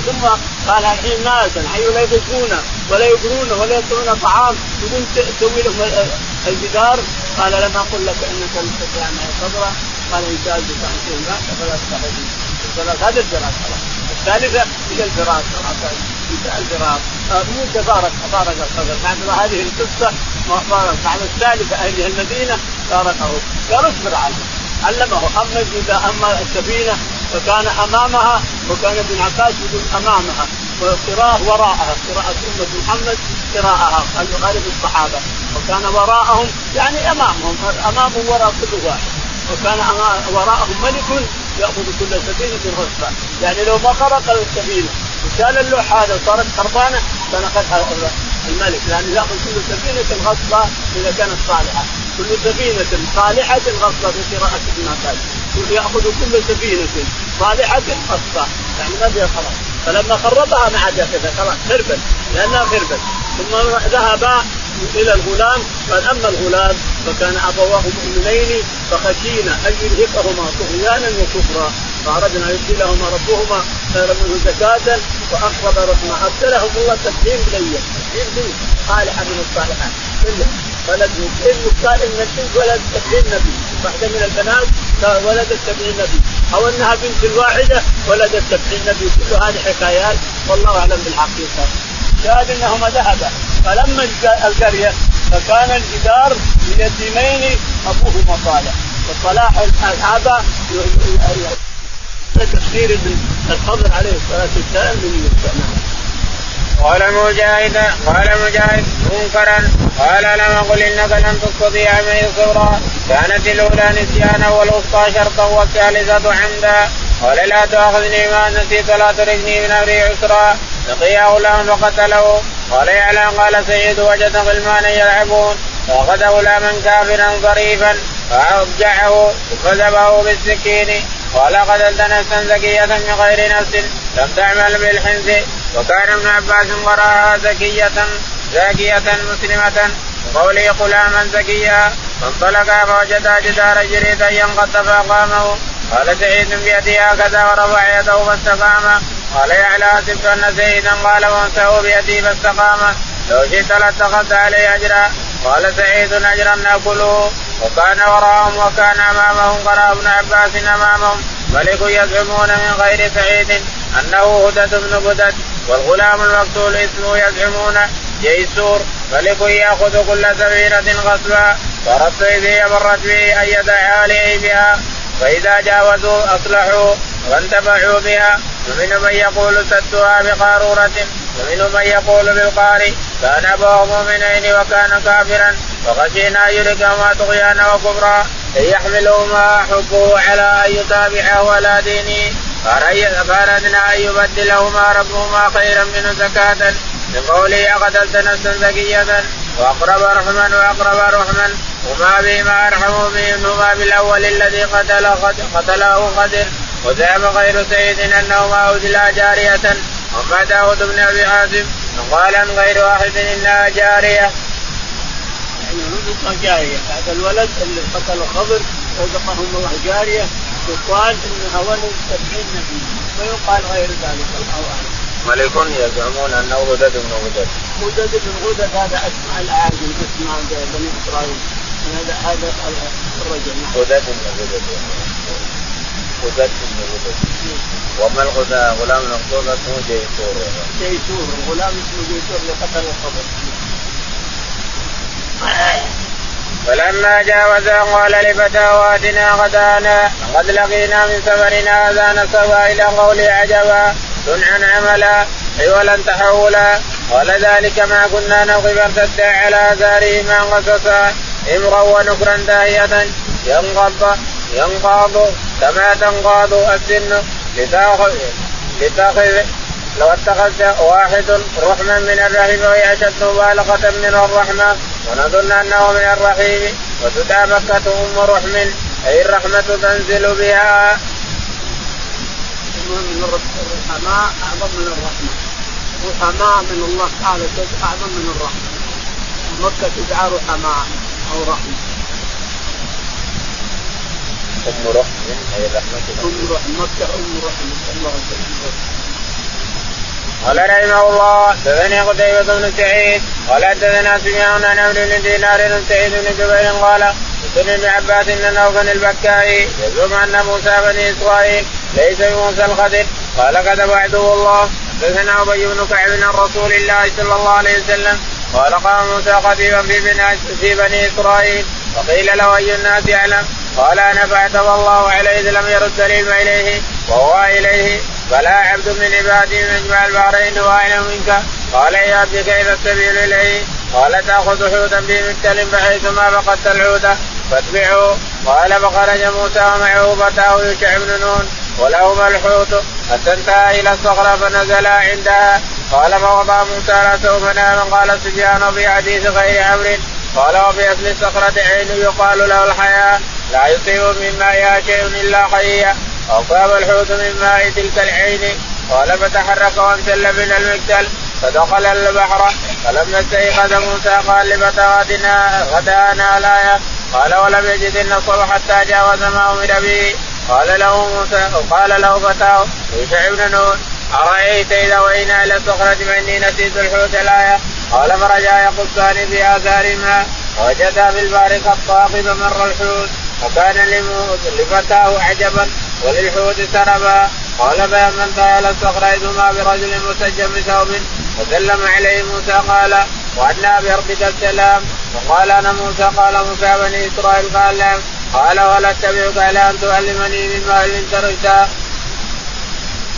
ثم قال الحين ناس الحين لا يدركون ولا يقرون ولا يصنعون طعام. بدون تسوي لهم الجدار. قال لم أقل لك إنك لن تستطيع معي صبرا. قال إن الله عن شيء ما فلا تستحي هذا الفراق. الثالثة هي الفراق. الفراق. موسى فارق فارق الخضر. بعد ما هذه القصة. بعد الثالثة أهل المدينة فارقه. قال اصبر عليه علمه. أما أما السفينة فكان أمامها وكان ابن عباس يقول أمامها. وقراءة وراءها. قراءة أمة محمد قراءها. غالب الصحابة. وكان وراءهم يعني أمامهم. أمامهم وراء كل واحد. وكان وراءهم ملك يأخذ كل سفينة غصبا يعني لو ما خرق السفينة وشال اللوح هذا وصارت خربانة اخذها الملك. لأنه يعني يأخذ كل سفينة غصبا إذا كانت صالحة. كل سفينة صالحة غصبا في قراءة ابن عباس يأخذ كل سفينة صالحة غصبا يعني ما فيها خلاص فلما خربها ما عاد كذا خلاص خربت. لأنها خربت. ثم ذهب إلى الغلام قال أما الغلام فكان أبواه مؤمنين فخشينا أن يرهقهما طغيانا وكفرا. فأردنا أن يبدلهما ربهما خيرا منه زكاة واقرب رحمة ابدلهم الله تسليم بنية تسليم بنية صالحة من الصالحات. ولد ابن صالح من البنت ولد سبعين نبي واحدة من البنات ولدت سبعين نبي أو أنها بنت واحدة ولدت سبعين نبي كل هذه حكايات والله أعلم بالحقيقة. شاهد أنهما ذهبا. فلما القريه فكان الجدار ليتيمين ابوهما صالح وصلاح هذا تفسير الخضر عليه الصلاة والسلام من يوسف قال مجاهد قال مجاهد منكرا. قال لم أقل إنك لن تستطيع معي صبرا. كانت الأولى نسيانا والوسطى شرطا والثالثة عمدا. قال لا تأخذني ما نسيت لا تركني من أمري عسرا. لقي غلام فقتله. قال يعلى قال سيد وجد غلمانا يلعبون. فأخذ غلاما كافرا ظريفا فاوجعه ثم ذبحه بالسكين. قال قتلت نفسا زكية من غير نفس. لم تعمل بالحنس وكان ابن عباس قراها زكية زاكية مسلمة. وقوله غلاما زكيا فانطلقا فوجدا جدار جريدا ينقض فاقامه قال سعيد بيده هكذا ورفع يده فاستقام. قال يعلى حسبت أن سيدا قال وامسه بيده فاستقام. لو شئت لاتخذت عليه أجرا. قال سعيد أجرا نأكله. وكان وراءهم وكان أمامهم قرأ ابن عباس أمامهم. ملك يزعمون من غير سعيد أنه هدد بن بدد. والغلام المقتول اسمه يزعمون. جيسور. ملك يأخذ كل سفينة غصبا. فردت اذ مرت به أن يدعى عليه بها. فإذا جاوزوا أصلحوا وانتفعوا بها ومنهم من يقول سدها بقارورة ومنهم من يقول بالقاري كان ابوه مؤمنين وكان كافرا فخشينا أن يلقهما طغيانا وكفرا أن يحملهما حبه على أن يتابعه على دينه. فأردنا أن يبدلهما ربهما خيرا منه زكاة. من قوله قتلت نفسا زكية وأقرب رحما وأقرب رحما. وما بهما أرحم منهما بالاول الذي قتل قتله قدر وزعم غير سيد انهما ادلا جارية أما داود بن أبي حازم قال عن غير واحد إنها جارية. يعني رزق جارية هذا الولد اللي قتل خضر رزقهم الله جارية يقال إنها ولد سبعين نبي ويقال غير ذلك الله أعلم. ملك يزعمون أنه غدد بن غدد. غدد بن غدد هذا أسماء العاجل أسماء بني إسرائيل هذا هذا الرجل. بن غدد. غدد بن غدد. وما الغداء غلام مقتول اسمه جيسور. جيسور الغلام اسمه جيسور اللي قتل الخبر. فلما جاوزا قال لفتاواتنا غدانا قد لقينا من سفرنا هذا نسبا إلى قول عجبا صنعا عملا حولا تحولا قال ذلك ما كنا نبغي فارتدا على آثارهما قصصا امرأ ونكرا داهية ينقض ينقاض كما تنقاض السن لتأخذ لتأخذ لو اتخذت واحد رحما من الرحم وهي أشد مبالغة من الرحمة ونظن أنه من الرحيم وتدعى مكه أم رحم أي الرحمة تنزل بها. من الرحماء أعظم من الرحمة. رحماء من الله تعالى أعظم من الرحمة. مكة تدعى رحماء أو رحمة. أم رحم اي الرحمه أم رحم مكه أم رحم نسال الله السلامه قال رحمه الله دثني قتيبة بن سعيد. قال حدثنا سفيان عن عمرو بن دينار بن سعيد بن جبير قال سن ابن عباس إن نوفا البكائي يزعم أن موسى بني إسرائيل ليس بموسى الخدر قال كذب عدو الله. حدثنا أبي بن كعب عن رسول الله صلى الله عليه وسلم قال قام موسى خفيفا في بني, إسرائيل. فقيل له أي الناس يعلم؟ قال أنا فعتب الله عليه إذ لم يرد العلم إليه وهو إليه. بلى عبد من عبادي مجمع البحرين وأعلم منك. قال يا ابن كيف السبيل إليه؟ قال تأخذ حوتا بمكتل بحيثما فقدت الحوت فاتبعه. قال فخرج موسى ومعه فتاه يشع بن نون ولهما الحوت حتى انتهى إلى الصخرة فنزلا عندها. قال فوضع موسى راسه فنام قال سفيان في حديث غير أمر. قال وفي أصل الصخرة عين يقال له الحياة. لا يصيب من مائها شيء إلا حيا اصاب الحوت من ماء تلك العين. قال فتحرك وانسل من المكتل فدخل البحر. فلما استيقظ موسى. قال لفتواتنا غدانا الايه قال ولم يجد النصر حتى جاوز ما أمر به. قال له موسى وقال له فتاه. يوشع بن نون أرأيت إذا وينا إلى الصخره فاني نسيت الحوت الآية؟ قال فرجع يقصان في اثار ما وجدا في البحر قد طاقب مر الحوت وكان لفتاه عجبا وللحوت سربا. قال فلما انتهى ما برجل مسجل بثوب وسلم عليه موسى قال وعنا بربك السلام. وقال أنا موسى قال موسى بني إسرائيل قال قال ولا اتبعك إلى أن تعلمني مما علمت رشدا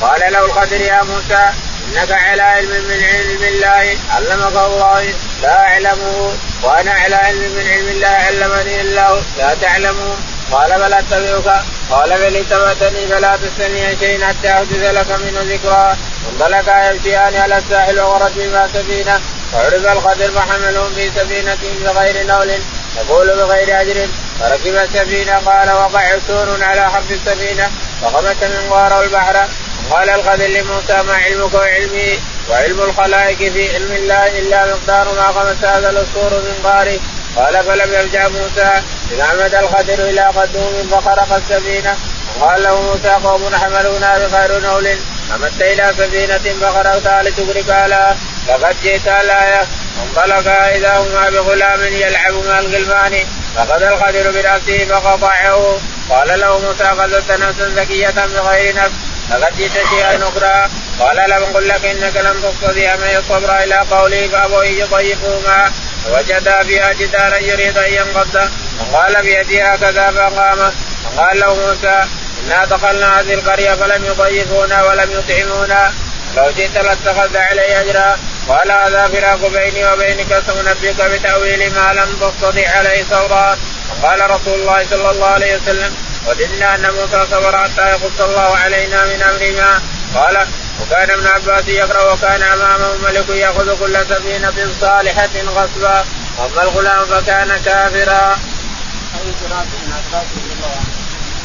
قال له القدر يا موسى إنك على علم من علم الله علمك الله لا أعلمه وأنا على علم من علم الله علمني الله لا تعلمه قال بل أتبعك. قال بل اتبعتني فلا تستمع شيء حتى أحدث لك منه ذكرى انطلقا يمشيان على الساحل وغرت بما سفينة. وعرف القدر فحملهم في سفينة بغير نول. يقول بغير أجر. فركب السفينة قال وقع سور على حرف السفينة. فخمس من غار البحر. قال القدر لموسى ما علمك وعلمي وعلم الخلائق في علم الله إلا مقدار ما خمس هذا الأسطور من غاره قال فلم يرجع موسى اذا عمد القدر إلى قدوم فخرق السفينة. وقال له موسى قوم حملونا بخير نول. عمدت إلى سفينة فخرقتها لتغرق لها لقد جئت الايه انطلقا اذا هما بغلام يلعب مع الغلمان. فاخذ القدر برأسه فقطعه. قال له موسى قتلت نفسا زكيه بغير نفس. لقد جئت شيئا أخرى قال لم قل لك إنك لم تستطيع من الصبر إلى قوله فابوا ان يضيفوهما فوجدا بها جدارا يريد أن ينقض. وقال بيدها هكذا فقام. وقال له موسى إنا دخلنا هذه القرية فلم يضيفونا ولم يطعمونا. لو جئت لاتخذت علي أجرا. قال هذا فراق بيني وبينك سأنبئك بتأويل ما لم تستطع عليه صبرا وقال رسول الله صلى الله عليه وسلم وددنا ان موسى صبر حتى يقص الله علينا من أمرنا. قال وكان ابن عباس يقرأ وكان أمامه ملك يأخذ كل سفينة صالحة غصبا. أما الغلام فكان كافرا.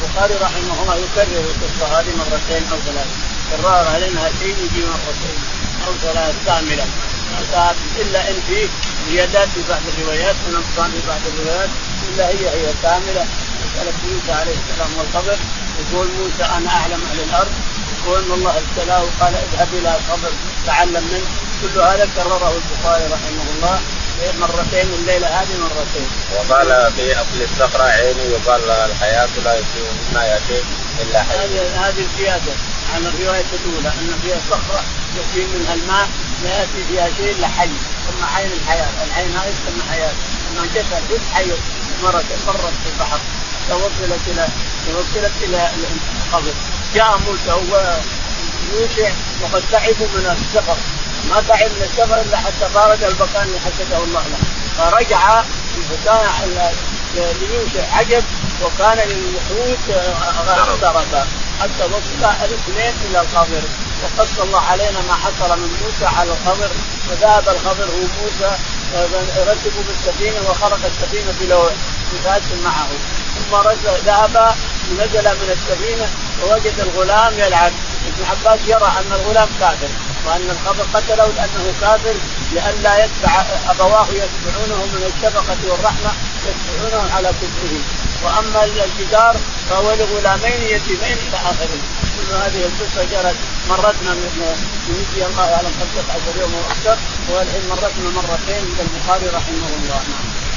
البخاري رحمه الله يكرر القصة هذه مرتين أو ثلاث كررها علينا شيء يجي مرتين أو ثلاث كاملة. إلا إن فيه زيادات في بعض الروايات ونقصان في بعض الروايات إلا هي هي كاملة. مساله موسى عليه السلام والخبر يقول موسى أنا أعلم أهل الأرض. وان الله ابتلاه وقال اذهب إلى الخبر تعلم منه كل هذا كرره البخاري رحمه الله مرتين الليلة هذه مرتين. وقال في أصل الصخرة عيني يقال الحياة لا يصير مما يأتي إلا حي. هذه هذه الزياده عن الرواية الأولى أن فيها صخرة يأتي منها الماء لا يأتي فيها شيء إلا حي. ثم عين الحياة، العين هذه تسمى حياة، جت جزء حي. مرت مرت في البحر. توصلت إلى توصلت إلى القبر جاء موسى هو يوشع وقد تعبوا من السفر. ما تعب من السفر إلا حتى فارق المكان اللي حسده الله له. فرجع فكان ليوشع عجب وكان للوحوش اغتربا حتى وصل الاثنين إلى القبر. وقص الله علينا ما حصل من موسى على الخضر فذهب الخضر هو موسى ركبوا بالسفينة وخرق السفينة بلوح معه. ثم ذهب نزل من السفينة ووجد الغلام يلعب. ابن عباس يرى أن الغلام كافر وأن الخبر قتله لأنه كافر لئلا يتبع أبواه يتبعونه من الشفقة والرحمة يتبعونه على كفره. وأما الجدار فهو لغلامين يتيمين إلى آخره. كل هذه القصة جرت مرتنا من يجزي الله اعلم 15 يوم وأكثر والحين مرتنا مرتين عند البخاري رحمه الله. نعم.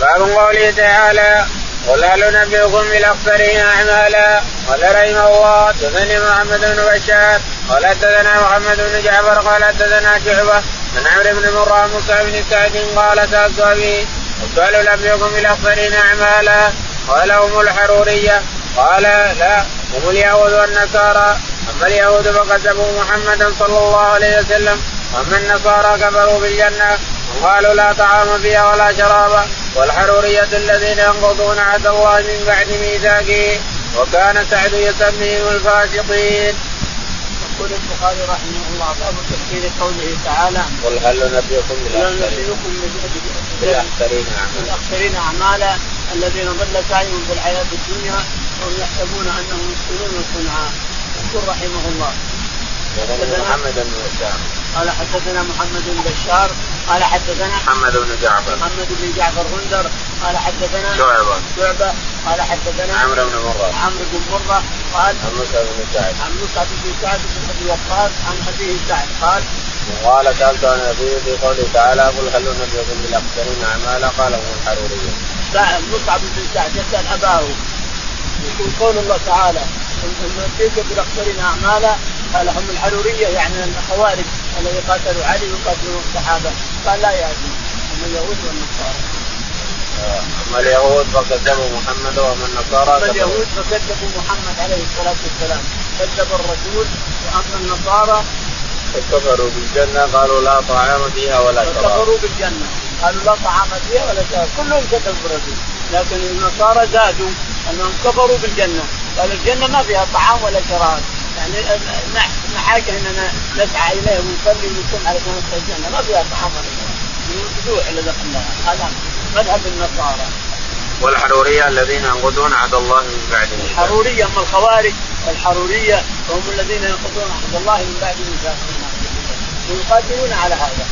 باب قوله تعالى قل هل ننبئكم بالاخسرين أعمالا؟ قال رحمه الله حدثني محمد بن بشار. قال حدثنا محمد بن جعفر. قال حدثنا شعبة من عمرو بن مرة موسى بن سعد قال سألت أبي قلت هل ننبئكم بالاخسرين أعمالا؟ قال هم الحرورية. قال لا هم اليهود والنصارى. أما اليهود فكذبوا محمدا صلى الله عليه وسلم واما النصارى كفروا بالجنة. وقالوا لا طعام فيها ولا شراب. والحرورية الذين ينقضون عهد الله من بعد ميثاقه. وكان سعد يسميهم الفاسقين. يقول البخاري رحمه الله باب تفسير قوله تعالى قل هل ننبئكم بالاخسرين بالاخسرين أعمالا؟ الذين ضل سعيهم في الحياة الدنيا وهم يحسبون أنهم يحسنون صنعا يقول رحمه الله محمد بن بشار. قال حدثنا محمد بن بشار قال حدثنا محمد بن جعفر. محمد بن جعفر غندر قال حدثنا شعبة. شعبة قال حدثنا عمرو بن مرة. عمرو بن مرة قال عن مصعب بن سعد. عن مصعب بن سعد بن أبي وقاص عن ابيه سعد قال وقال سألت عن أبي في قوله تعالى قل هل نبئكم بالأخسرين أعمالا؟ قال هم الحروريه. مصعب بن سعد يسأل أباه. يقول قول الله تعالى نبئك بالأخسرين أعمالا قال هم الحرورية يعني الخوارج الذي قاتلوا علي وقاتلوا الصحابة. قال لا ياتي هم اليهود والنصارى. أما اليهود فكذبوا محمد واما النصارى. أما اليهود فكذبوا محمد عليه الصلاة والسلام. كذب الرسول وأما النصارى فكفروا بالجنة قالوا لا طعام فيها ولا شراب. كفروا بالجنة. قالوا لا طعام فيها ولا شراب. كلهم كذبوا الرسول. لكن النصارى زادوا أنهم كفروا بالجنة. قالوا الجنة ما فيها طعام ولا شراب. يعني حاجة اننا نسعى إليه ونصلي ونصوم على ندخل الجنه ما فيها شراب الجوع اللي دخلناها هذا مذهب النصارى والحرورية الذين ينقضون عهد الله من بعد الحرورية أما الخوارج الحرورية هم الذين ينقضون عهد الله من بعد ميثاقهم ويقاتلون على هذا.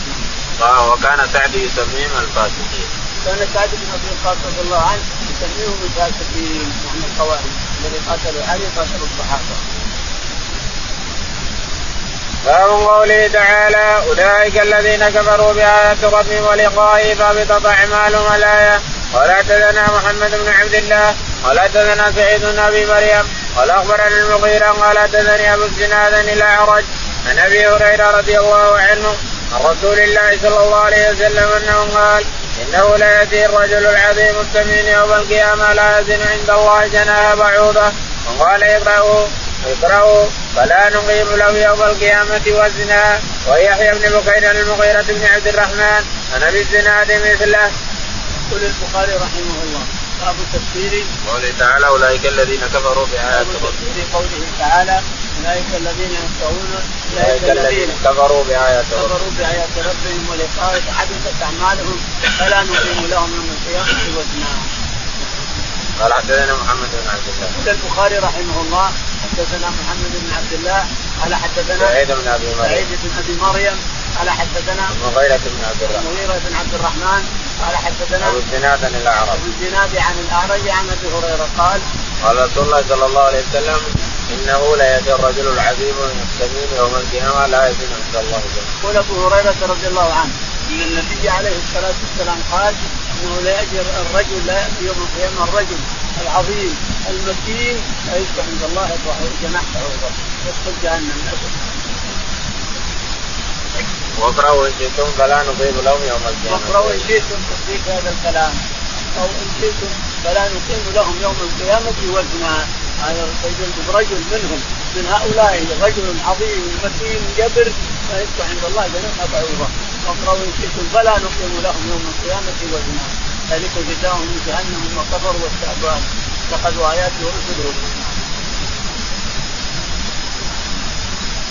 آه وكان سعد يسميهم الفاسقين. كان سعد بن أبي وقاص رضي الله عنه يسميهم الفاسقين يعني الخوارج الذين قاتلوا علي قاتلوا الصحابة. قوله تعالى أولئك الذين كفروا بآيات ربهم ولقائه فهبطت أعمالهم الايه قال حدثنا محمد بن عبد الله قال حدثنا سعيد بن أبي مريم قال اخبرني المغيرة قال حدثني أبو الزناد الأعرج عن أبي هريرة رضي الله عنه عن رسول الله صلى الله عليه وسلم أنه قال إنه لا ياتي الرجل العظيم السمين يوم القيامة لا يزن عند الله جناح بعوضة. وقال اقرأوا اقرأوا فلا نقيم له يوم القيامة وزنا ويحيى بن بكير المغيرة بن عبد الرحمن عن أبي الزناد مثله. يقول البخاري رحمه الله باب تفسير قوله تعالى أولئك الذين كفروا بآيات ربهم. قوله تعالى أولئك الذين يخشون أولئك الذين كفروا بآيات ربهم كفروا بآيات ربهم ولقائه حدثت أعمالهم فلا نقيم لهم يوم القيامة وزنا. قال حدثنا محمد بن عبد الله. قال البخاري رحمه الله حدثنا محمد بن عبد الله قال حدثنا سعيد بن أبي مريم. سعيد بن أبي مريم قال حدثنا المغيرة بن عبد الرحمن. المغيرة بن عبد الرحمن قال حدثنا أبو الزناد عن الأعرج. أبو الزناد عن الأعرج عن أبي هريرة قال قال رسول الله صلى الله عليه وسلم إنه لا ياتي الرجل العظيم السمين يوم القيامة لا يزن عند الله. جل يقول أبو هريرة رضي الله عنه. إن النبي عليه الصلاة والسلام قال إنه لا يجر الرجل لا يأتي يوم القيامة الرجل العظيم المتين لا عند الله جناح بعوضه يدخل جهنم. واقرأوا إن شئتم فلا نطيب لهم يوم القيامة. واقرأوا إن شئتم تصديق هذا الكلام. أو إن شئتم فلا نقيم لهم يوم القيامة وزنا هذا رجل منهم. من هؤلاء رجل عظيم متين جبر يشبه عند الله جناح بعوضة واقرأوا إن شئتم فلا نقيم لهم يوم القيامة وزنا. ذلك جزاهم من جهنم وكفروا واستعباد اتخذوا آياتي ورسله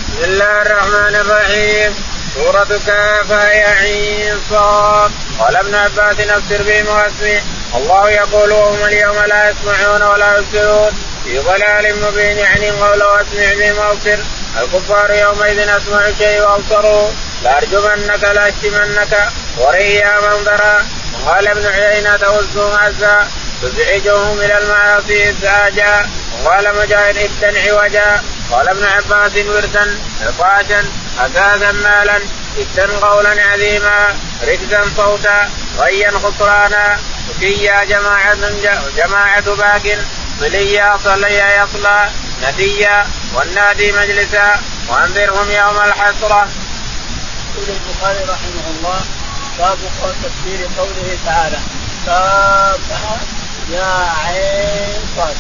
بسم الله الرحمن الرحيم. سورة كاف يا عين صاد قال ابن عباس افسر بهم واسمع. الله يقول وهم اليوم لا يسمعون ولا يبصرون. في ضلال مبين يعني قول واسمع بهم وابصر الكفار يومئذ أسمع شيء وأبصروا. لأرجمنك لأشتمنك. وريا منظرا وقال ابن عيينة توزهم عزا. تزعجهم إلى المعاصي إزعاجا. وقال مجاهد ابتن عوجا. قال ابن عباس ورثا عطاشا أساسا مالا. ابتن قولا عظيما. ركزا صوتا غيا خسرانا. وكيا جماعة جماعة باك مليا صليا يصلى نديا والنادي مجلسا وأنذرهم يوم الحسرة. يقول البخاري رحمه الله باب تفسير قوله تعالى كافها يا عين صاد.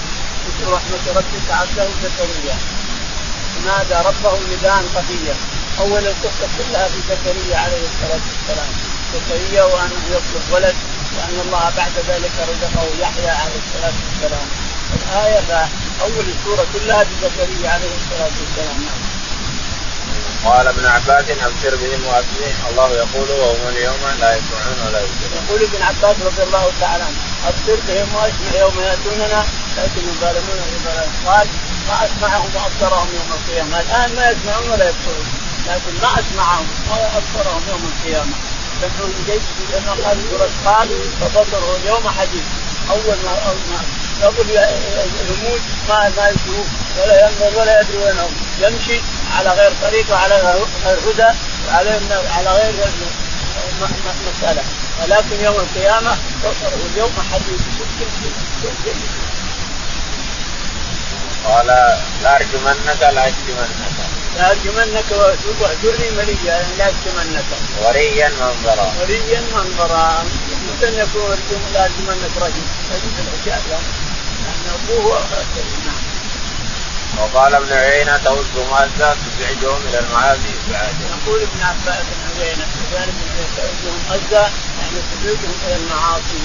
ذكر رحمة ربك عبده زكريا. نادى ربه نداء خفيا اول القصة كلها في زكريا عليه الصلاة والسلام. زكريا وأنه يطلب ولد وأن الله بعد ذلك رزقه يحيى عليه الصلاة والسلام. الآية أول السورة كلها بزكريا عليه الصلاة والسلام. قال ابن عباس أبشر بهم وأسمع الله يقول وهم اليوم لا يسمعون ولا يبصرون. يقول ابن عباس رضي الله تعالى عنه أبشر بهم وأسمع يوم يأتوننا لكن الظالمون قال ما أسمعهم وأبصرهم يوم القيامة، الآن ما يسمعون ولا يبصرون، لكن ما أسمعهم ولا أبصرهم يوم القيامة. لأنه جيد لأنه قال قال فبصره اليوم حديث أول ما أول ما قبل يموت ما ما يشوف ولا ينظر ولا يدري وين هو يمشي على غير طريق وعلى غير هدى وعلى على غير مسألة. ولكن يوم القيامة بصره اليوم حديث قال لا أرجمنك لا اشتمنك لا أرجمنك واهجرني مليا يعني لا اشتمنك وريا منظرا. وريا منظرا. ممكن يكون لا ارجمنك رجل رجل الاشياء يعني أبوه نعم وقال ابن عيينة تود مازة تبعدهم إلى المعاصي ابعادا. يقول ابن عباس بن عيينة كذلك تؤدهم غزة يعني تبعدهم إلى المعاصي.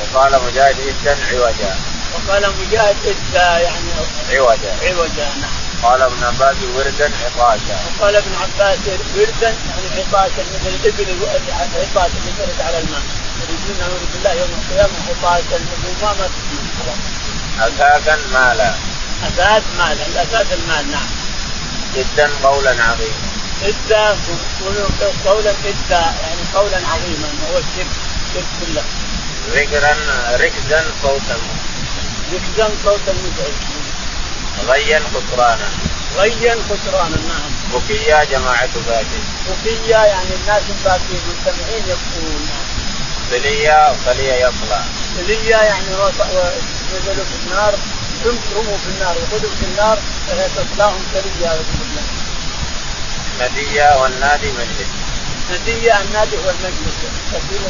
وقال مجاهد إدا عوجا. وقال مجاهد إدا يعني عوجا. عوجا نعم. قال ابن عباس وردا عطاشا. وقال ابن عباس وردا يعني عطاشا مثل الإبل عطاشا اللي على الماء. يريدون نعوذ بالله يوم القيامة عطاشا مثل ما أساسا مالا. أساس مال الاساس المال نعم. جدا قولا عظيما. إدا قولا إدا يعني قولا عظيما هو الشرك الشرك كله. ركزا ركزا صوتا ركزا صوتا مزعج. غيا خسرانا. غيا خسرانا نعم. بكيا جماعة باكي. بكيا يعني الناس باكين مجتمعين يبكون. سليا صليا يصلى. سليا يعني نزلوا في النار رموا في النار وخذوا في النار فهي تصلاهم بالله. ندية والنادي مجلس. ندية النادي هو المجلس كثيرا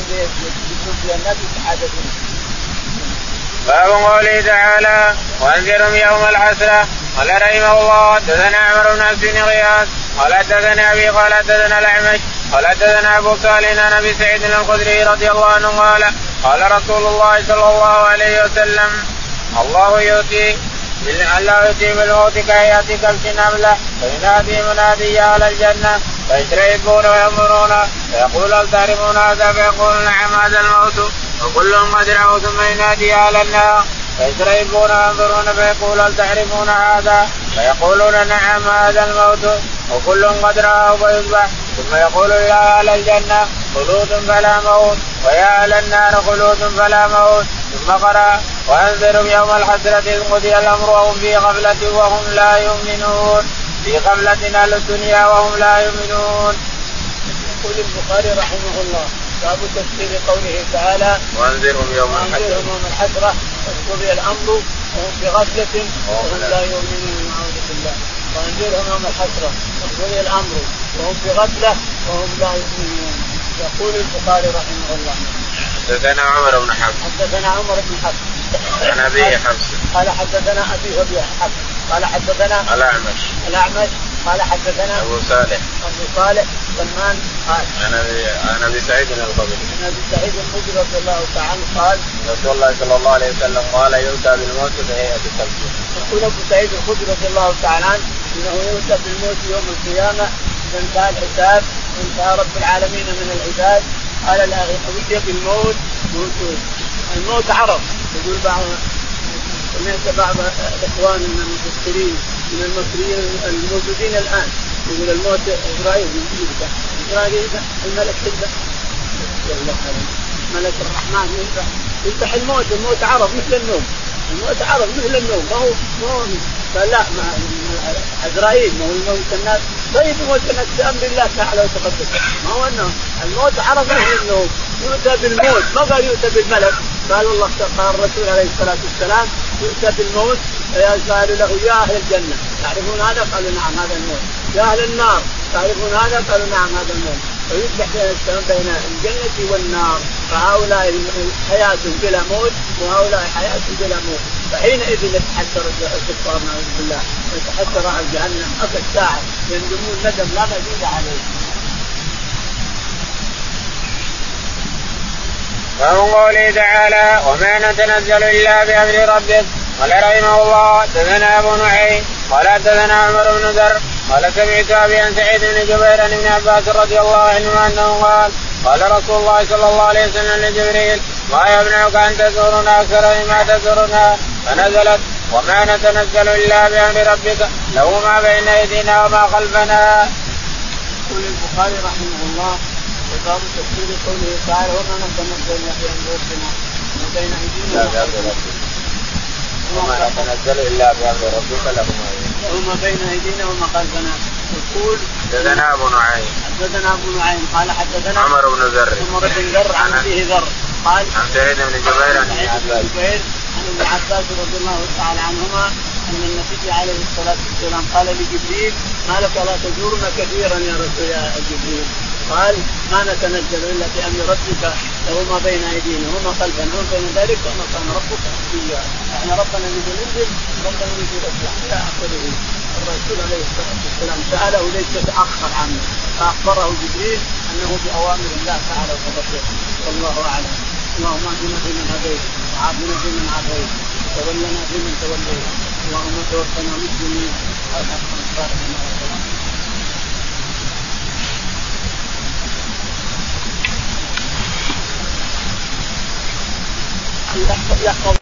يكون فيها النادي سعادة باب قوله تعالى وأنذرهم يوم الحسره قال رحمه الله حدثنا عمر بن عبد غياث قال حدثنا أبي قال حدثنا الأعمش قال حدثنا أبو صالح عن أبي سعيد الخدري رضي الله عنه قال قال رسول الله صلى الله عليه وسلم الله يؤتي الله يؤتي بالموت كهيئة كبش نملة فينادي منادي يا أهل الجنة فيشربون وينظرون فيقول هل تعرفون هذا؟ فيقول نعم هذا الموت وكلهم قد ثم ينادي يا أهل النار. فيشربون وينظرون فيقول هل تعرفون هذا؟ فيقولون نعم هذا الموت. وكل قد رآه فيذبح. ثم يقول يا أهل الجنة خلود فلا موت ويا أهل النار خلود فلا موت ثم قرأ وأنذرهم يوم الحسرة إذ قضي الأمر وهم في غفلة وهم لا يؤمنون. في غفلة أهل الدنيا وهم لا يؤمنون. يقول البخاري رحمه الله باب تفسير قوله تعالى وأنذرهم يوم الحسرة يوم الحسرة قضي الأمر وهم في غفلة وهم لا يؤمنون نعوذ بالله. وأنذرهم يوم الحسرة قضي الأمر وهم في غفلة وهم لا يؤمنون. يقول البخاري رحمه الله. حدثنا عمر بن حفص. حدثنا عمر بن حفص. عن ابي حفص. قال حدثنا أبي ابي حفص. قال حدثنا الأعمش. الأعمش. قال حدثنا أبو صالح. أبو صالح سلمان قال. عن ابي عن أبي سعيد الخدري عن أبي سعيد الخدري رضي الله تعالى عنه قال رسول الله صلى الله عليه وسلم قال يؤتى بالموت بهيئة كلب يقول أبو سعيد الخدري رضي الله تعالى عنه إنه يؤتى بالموت يوم القيامة إذا انتهى الحساب وانتهى رب العالمين من العباد. قال لا أتي بالموت موتون. الموت عرض. يقول بعض سمعت بعض إخواننا المفسرين من المصريين الموجودين الآن. يقول الموت إسرائيل. يذبح اسرائيل الملك يذبح ملك الرحمن يذبح يذبح الموت. الموت عرض مثل النوم. الموت عرض مثل النوم. ما هو ما هو قال لا ما عزرائيل ما هو يموت الناس. طيب يموت الناس بأمر الله تعالى وتقدم ما هو النوم. الموت عرض مثل النوم. يؤتى بالموت. ما قال يؤتى بالملك؟ قال الله قال الرسول عليه الصلاة والسلام يؤتى بالموت قالوا له يا أهل الجنة. تعرفون هذا؟ قالوا نعم هذا الموت يا أهل النار. تعرفون هذا؟ قالوا نعم هذا الموت فيصبح بين الجنة والنار. فهؤلاء حياة بلا موت وهؤلاء حياة بلا موت. فحينئذ يتحسر الكفار نعوذ بالله. يتحسر على جهنم. أبد ساعة يندمون ندم لا مزيد عليه. باب قوله تعالى وما نتنزل إلا بأمر ربك قال رحمه الله دثنا أبو نعيم قال دثنا عمر بن ذر قال سمعت أبي عن سعيد بن جبير عن ابن عباس رضي الله عنهما أنه قال قال رسول الله صلى الله عليه وسلم لجبريل ما يمنعك أن تزورنا أكثر مما تزورنا فنزلت وما نتنزل إلا بأمر ربك له ما بين أيدينا وما خلفنا. يقول البخاري رحمه الله وباب تفسير قوله تعالى وما نتنزل بامر ربنا ما بين ايدينا وما نتنزل الا بامر ربك له ما وما بين ايدينا وما خلفنا. يقول حدثنا أبو نعيم. حدثنا أبو نعيم. قال حدثنا عمر بن ذر عمر بن ذر عن أبيه ذر قال عن سعيد بن جبير عن ابن عباس. عن ابن عباس رضي الله تعالى عنهما ان النبي عليه الصلاة والسلام. قال لجبريل ما لك لا تزورنا كثيرا يا رسول يا جبريل. قال ما نتنزل إلا بأمر ربك له ما بين أيدينا وما خلفنا وما بين ذلك وما كان ربك نسيا إحنا ربنا نزل ننزل ربنا نزل نطلع إلى آخره. الرسول عليه الصلاة والسلام سأله ليس يتاخر عنه فأخبره جبريل أنه بأوامر الله تعالى وقدرته والله أعلم. اللهم اهدنا فيمن هديت وعافنا فيمن عافيت وتولنا فيمن توليت. اللهم توفنا مسلمين. والحقنا الصالحين يحفظ